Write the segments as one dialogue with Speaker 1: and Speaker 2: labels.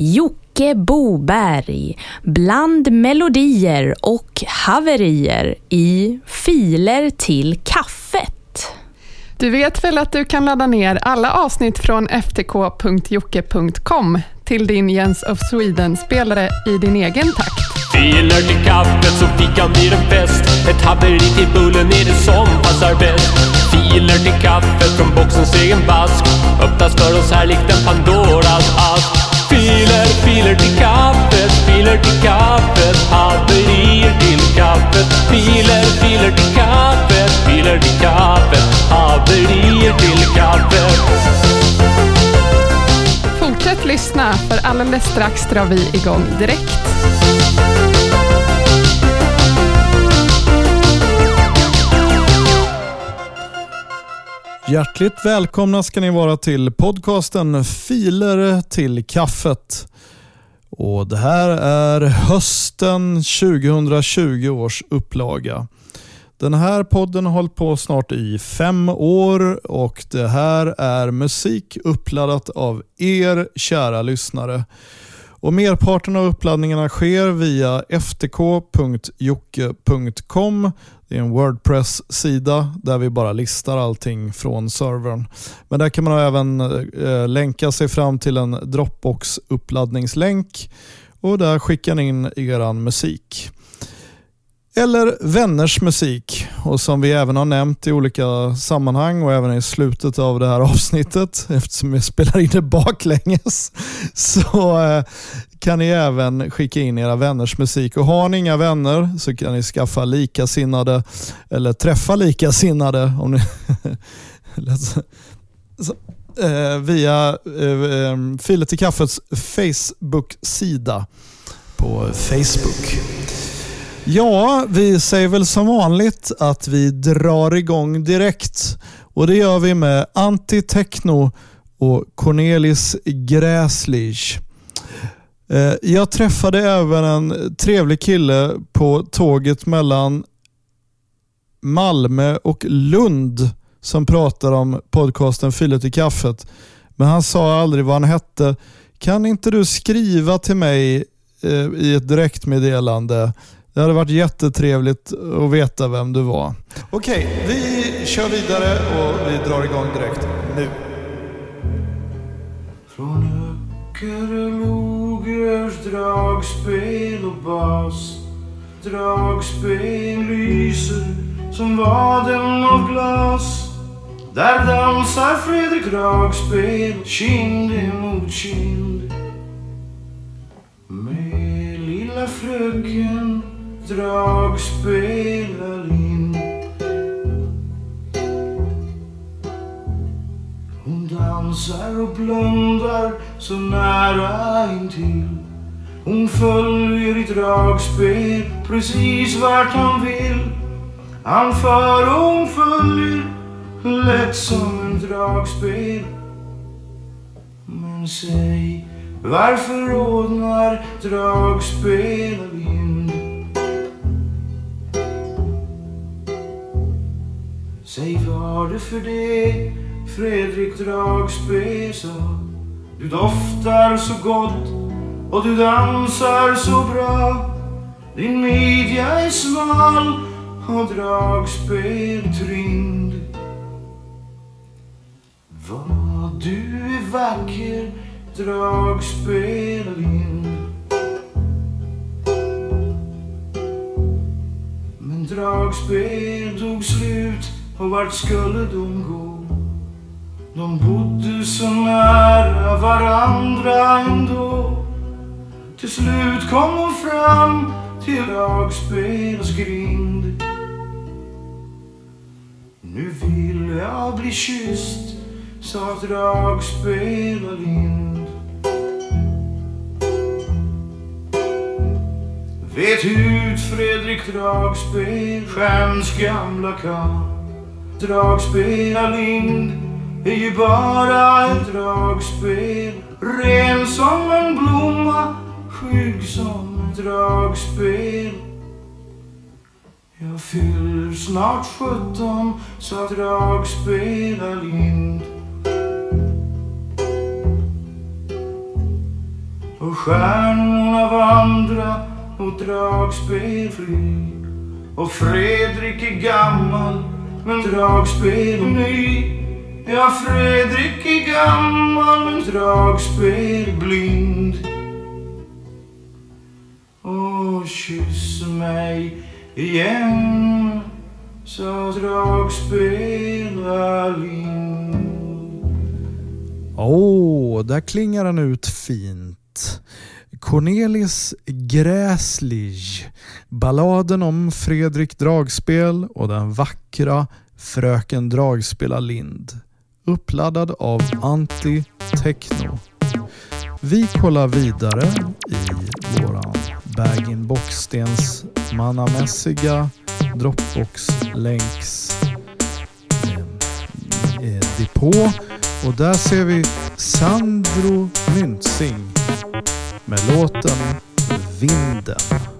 Speaker 1: Jocke Boberg bland melodier och haverier i Filer till kaffet.
Speaker 2: Du vet väl att du kan ladda ner alla avsnitt från ftk.jocke.com till din Jens of Sweden-spelare i din egen takt.
Speaker 3: Filer till kaffet så fikan blir en fest. Ett haveri till bullen är det som passar bäst. Filer till kaffet från boxens egen vask. Öppnas för oss här likt en Pandoras ask. Filer, filer till kaffet, filer till kaffet. Haverier till kaffet. Filer, filer till kaffet, filer till kaffet. Haverier till kaffet.
Speaker 2: Fortsätt lyssna, för alldeles strax drar vi igång direkt.
Speaker 4: Hjärtligt välkomna ska ni vara till podcasten Filer till kaffet. Och Det här är hösten 2020 års upplaga. Den här podden har hållit på snart i fem år och det här är musik uppladdat av er kära lyssnare. Och Merparten av uppladdningarna sker via ftk.jocke.com. Det är en Wordpress-sida där vi bara listar allting från servern. Men där kan man även eh, länka sig fram till en Dropbox-uppladdningslänk och där skickar ni in er musik. Eller vänners musik. Och som vi även har nämnt i olika sammanhang och även i slutet av det här avsnittet, eftersom vi spelar in det baklänges, så eh, kan ni även skicka in era vänners musik. Och Har ni inga vänner så kan ni skaffa likasinnade eller träffa likasinnade om ni så, eh, via eh, eh Filet till kaffets Facebook-sida på Facebook. Ja, vi säger väl som vanligt att vi drar igång direkt. Och Det gör vi med Antitechno och Cornelis Gräslich. Eh, jag träffade även en trevlig kille på tåget mellan Malmö och Lund som pratar om podcasten Filet i kaffet. Men han sa aldrig vad han hette. Kan inte du skriva till mig eh, i ett direktmeddelande det hade varit jättetrevligt att veta vem du var. Okej, vi kör vidare och vi drar igång direkt nu.
Speaker 5: Från Öckerö Mogers dragspel och bas. Dragspel lyser som vaden av glas. Där dansar Fredrik dragspel kind emot kind. Med lilla fröken dragspelar in. Hon dansar och blundar så nära intill. Hon följer i dragspel precis vart han vill. Han för och hon följer lätt som en dragspel. Men säg, varför ordnar dragspel Säg var det för det Fredrik Dragspel sa Du doftar så gott och du dansar så bra. Din midja är smal och dragspel trind Vad du är vacker dragspelalind Men dragspel tog slut och vart skulle de gå? De bodde så nära varandra ändå. Till slut kom de fram till dragspels grind. Nu vill jag bli kysst, sa dragspelarind. Vet ut Fredrik Dragspel, skäms, gamla Dragspelar-Lind är ju bara ett dragspel. Ren som en blomma, skygg som ett dragspel. Jag fyller snart sjutton, sa dragspelalind. Och stjärnorna vandra mot dragspel fly. Och Fredrik är gammal men dragspel ny. Ja, Fredrik är gammal men dragspel blind. Och kyss mig igen sa dragspela Åh,
Speaker 4: Åh, där klingar den ut fint. Cornelis Gräslig. Balladen om Fredrik Dragspel och den vackra Fröken Dragspela Lind. Uppladdad av Anti Techno. Vi kollar vidare i våran bag-in boxstens mannamässiga Dropbox-länks eh, eh, depå och där ser vi Sandro Myntzing med låten Vinden.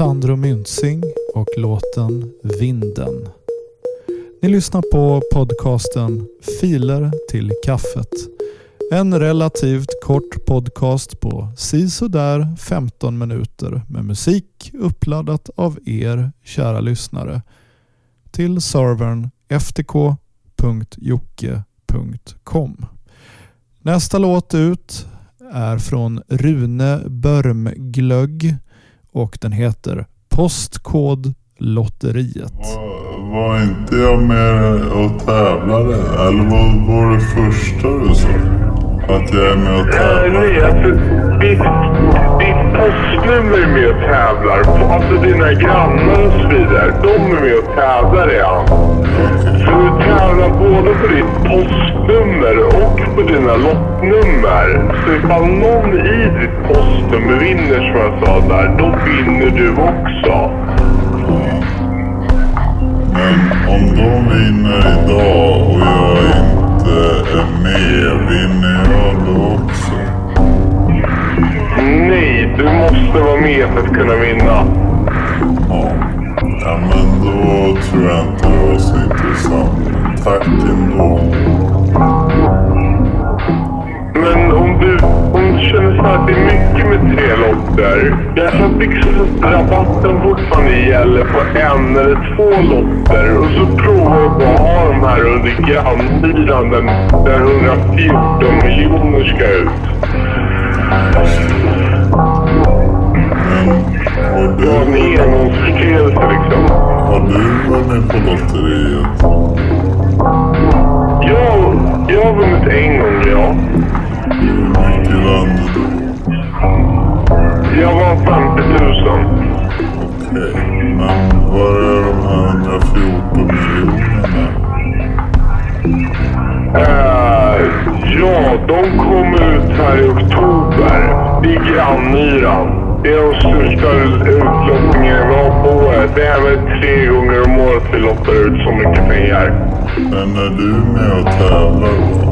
Speaker 4: Sandro Myntzing och låten Vinden. Ni lyssnar på podcasten Filer till kaffet. En relativt kort podcast på sisådär 15 minuter med musik uppladdat av er kära lyssnare till servern ftk.jocke.com. Nästa låt ut är från Rune Börmglögg och den heter Postkodlotteriet.
Speaker 6: Var inte jag med och tävlade? Eller vad var det första du sa? Att jag är med och tävlar?
Speaker 7: nej, alltså ditt, ditt postnummer är med och tävlar. Alltså dina grannar och så vidare. De är med och tävlar redan. Så du tävlar både på ditt postnummer och på dina lottnummer. Så ifall någon i ditt postnummer vinner som jag sa där, då vinner du också.
Speaker 6: Men om de vinner idag och jag inte är med, vinner jag då också?
Speaker 7: Nej, du måste vara med för att kunna vinna.
Speaker 6: Ja. ja, men då tror jag inte det var så intressant. Tack ändå.
Speaker 7: Du känner så att det är mycket med tre lotter. Jag tror att liksom rabatten fortfarande gäller på en eller två lotter. Och så provar jag bara att ha de här under grannhyran där 114 miljoner ska ut.
Speaker 6: Men har
Speaker 7: Det var en
Speaker 6: du,
Speaker 7: engångsförteelse liksom.
Speaker 6: har du vunnit på lotteriet?
Speaker 7: Jag, jag har vunnit en gång, ja. Jag vann 50 000.
Speaker 6: Okej, men var är de här 114 miljonerna?
Speaker 7: Eh, ja, de kommer ut här i oktober. Det är grannhyran. Det är de största utlottningarna vi har på året. Det är väl tre gånger om året vi lottar ut så mycket pengar.
Speaker 6: Men är du med och tävlar då?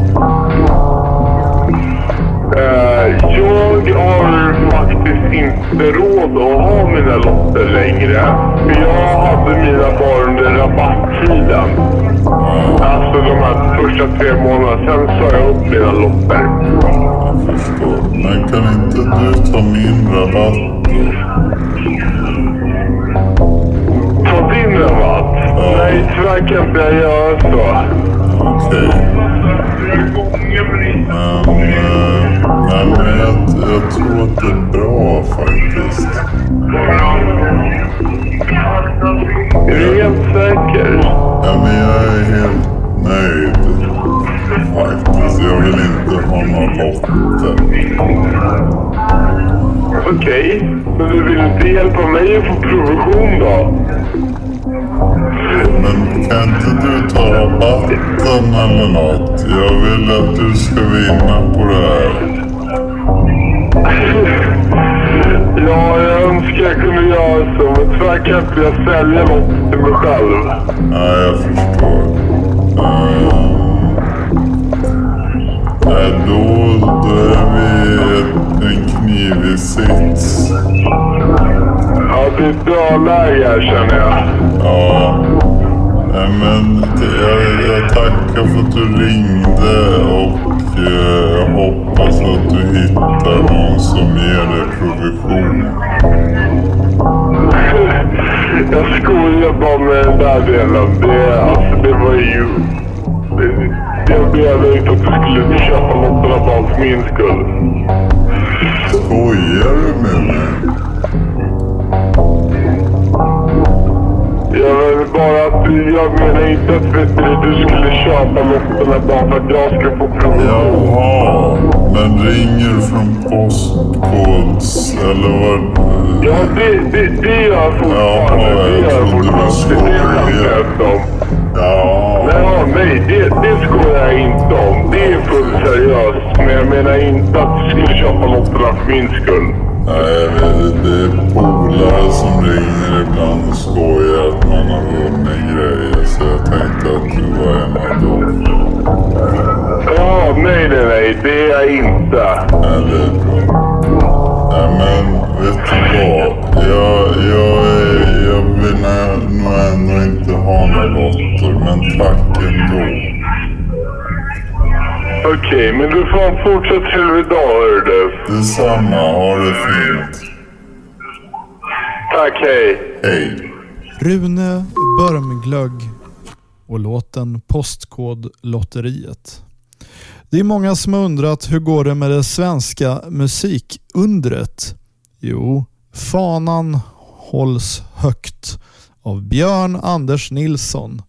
Speaker 7: Inte råd att ha mina lotter längre. För jag hade mina bara under rabatttiden. Alltså de här första tre månaderna. Sen sa jag upp mina lotter.
Speaker 6: Jag förstår. Men kan inte du ta min rabatt då?
Speaker 7: Ta din rabatt? Nej, tyvärr kan inte jag göra så.
Speaker 6: Okej. Men, eh, nej, men jag, jag tror att det är bra faktiskt.
Speaker 7: Är du helt säker?
Speaker 6: Ja, men jag är helt nöjd. Faktiskt. Jag vill inte ha några lotter.
Speaker 7: Okej, men du vill inte hjälpa mig att få provision då?
Speaker 6: Men kan inte du ta rabatten eller något? Jag vill att du ska vinna på det här.
Speaker 7: Ja, jag önskar jag kunde göra så, men tyvärr kan inte jag sälja något till mig själv.
Speaker 6: Nej, jag förstår. Nej, då, då är vi en knivig sits.
Speaker 7: Ja, det är ett dödläge här känner jag.
Speaker 6: Ja. Nej, men jag, jag tackar för att du ringde och jag hoppas att du hittar någon som ger dig provision.
Speaker 7: Jag skojar bara med den där delen. Det, alltså, det var ju... Jag menade inte att du skulle köpa lotterna bara för min skull.
Speaker 6: Skojar du med mig?
Speaker 7: Jag menar bara att jag menar inte att vet du, du skulle köpa lotterna bara för att jag ska få provision.
Speaker 6: Jaha, men ringer du från postkods eller vad?
Speaker 7: Ja, det, det, det gör jag fortfarande.
Speaker 6: Jaha, jag trodde du skojade. Ja,
Speaker 7: Nej, nej det, det skojar jag inte om. Det är fullt seriöst. Men jag menar inte att du skulle köpa lotterna för min skull.
Speaker 6: Nej, det är polare som ringer ibland och skojar att man har vunnit grejer. Så jag tänkte att du var en av dem.
Speaker 7: Ja, nej, nej, nej. Det är jag inte.
Speaker 6: Nej, det är bra. Nej, men vet du vad? Jag, jag, jag vill nog ändå inte ha några lotter, men tack ändå.
Speaker 7: Okej, men du får en fortsatt trevlig dag, hör du.
Speaker 6: Detsamma, ha det fint.
Speaker 7: Tack, hej.
Speaker 6: Hej.
Speaker 4: Rune Börmglögg och låten Postkodlotteriet. Det är många som har undrat hur går det med det svenska musikundret? Jo, fanan hålls högt av Björn Anders Nilsson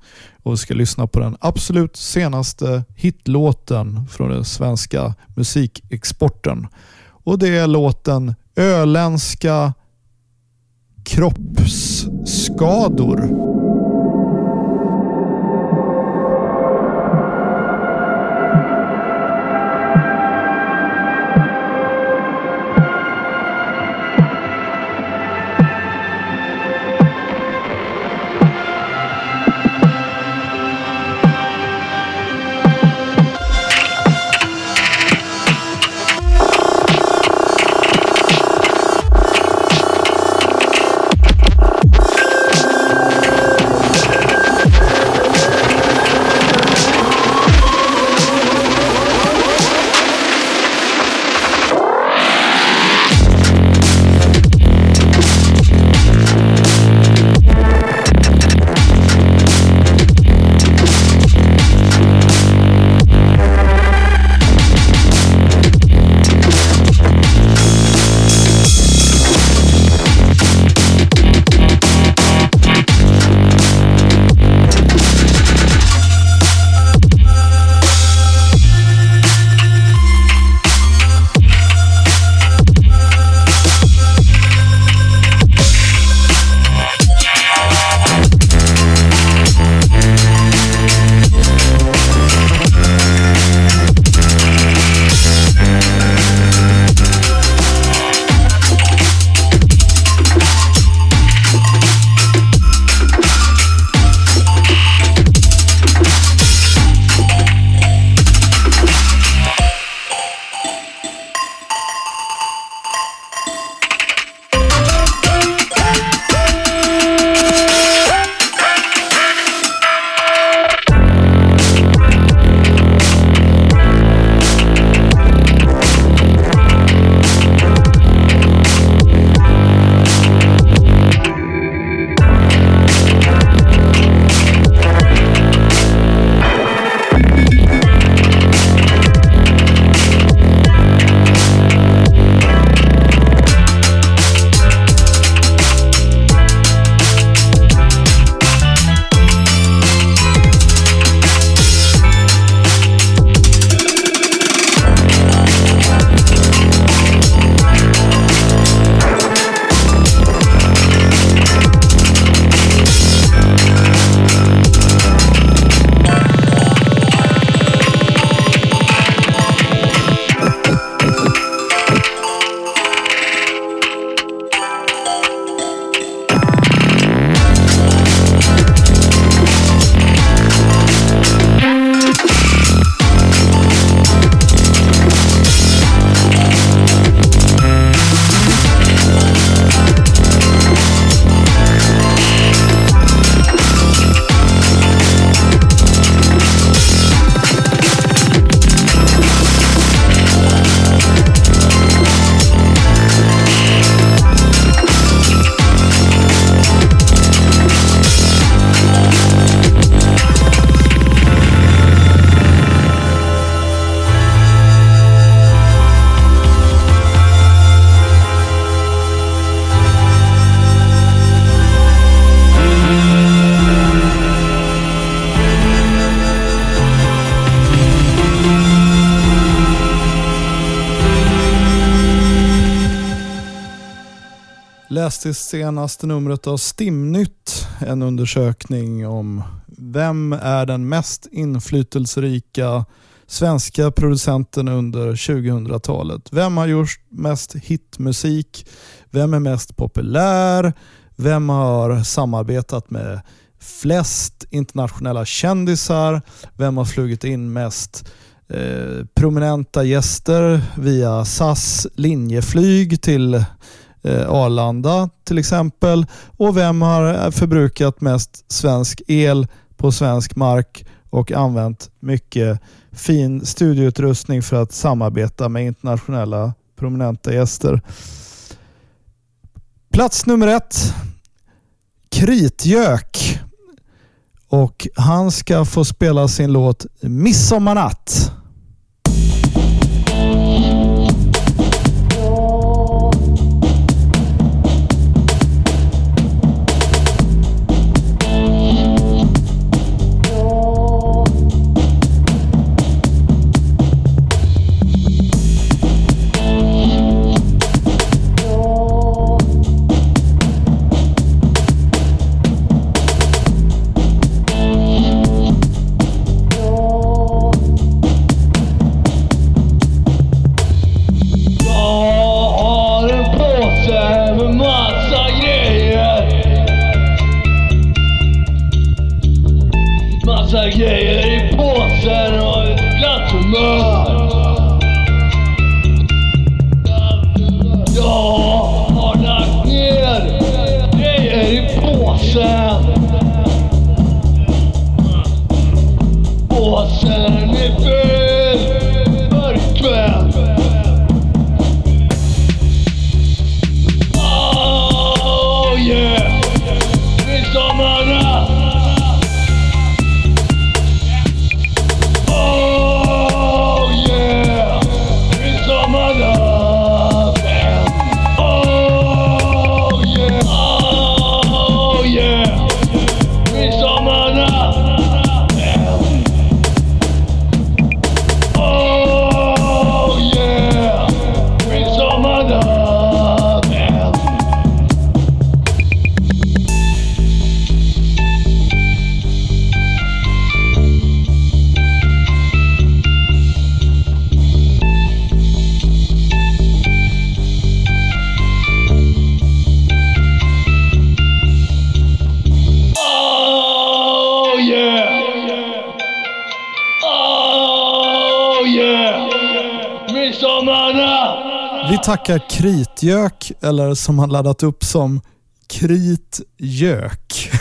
Speaker 4: och vi ska lyssna på den absolut senaste hitlåten från den svenska musikexporten. Och det är låten Öländska kroppsskador. Läste i senaste numret av Stimnytt en undersökning om vem är den mest inflytelserika svenska producenten under 2000-talet. Vem har gjort mest hitmusik? Vem är mest populär? Vem har samarbetat med flest internationella kändisar? Vem har flugit in mest eh, prominenta gäster via SAS linjeflyg till Eh, Arlanda till exempel. Och vem har förbrukat mest svensk el på svensk mark och använt mycket fin studioutrustning för att samarbeta med internationella prominenta gäster. Plats nummer ett. Kritgök. Och han ska få spela sin låt Midsommarnatt. Vi tackar Kritgök, eller som han laddat upp som Kritgök.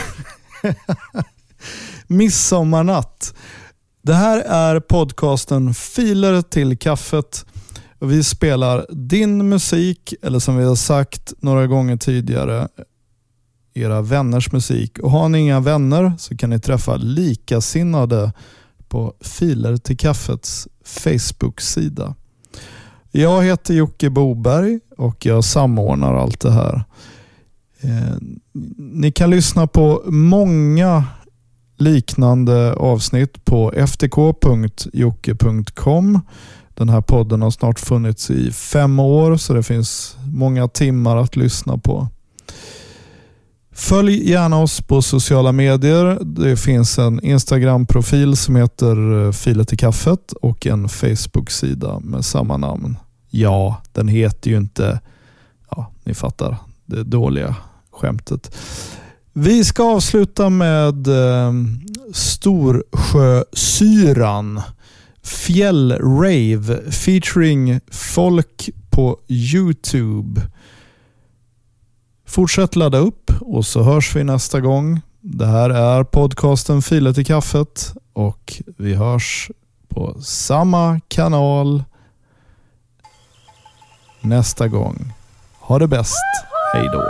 Speaker 4: Midsommarnatt. Det här är podcasten Filer till kaffet. Vi spelar din musik, eller som vi har sagt några gånger tidigare, era vänners musik. Och Har ni inga vänner så kan ni träffa likasinnade på Filer till kaffets Facebook-sida. Jag heter Jocke Boberg och jag samordnar allt det här. Eh, ni kan lyssna på många liknande avsnitt på ftk.jocke.com. Den här podden har snart funnits i fem år så det finns många timmar att lyssna på. Följ gärna oss på sociala medier. Det finns en Instagram-profil som heter eh, Filet i kaffet och en Facebook-sida med samma namn. Ja, den heter ju inte... Ja, ni fattar. Det dåliga skämtet. Vi ska avsluta med eh, Storsjösyran. Fjällrave featuring folk på Youtube. Fortsätt ladda upp och så hörs vi nästa gång. Det här är podcasten Filet i kaffet och vi hörs på samma kanal nästa gång. Ha det bäst. Hej då.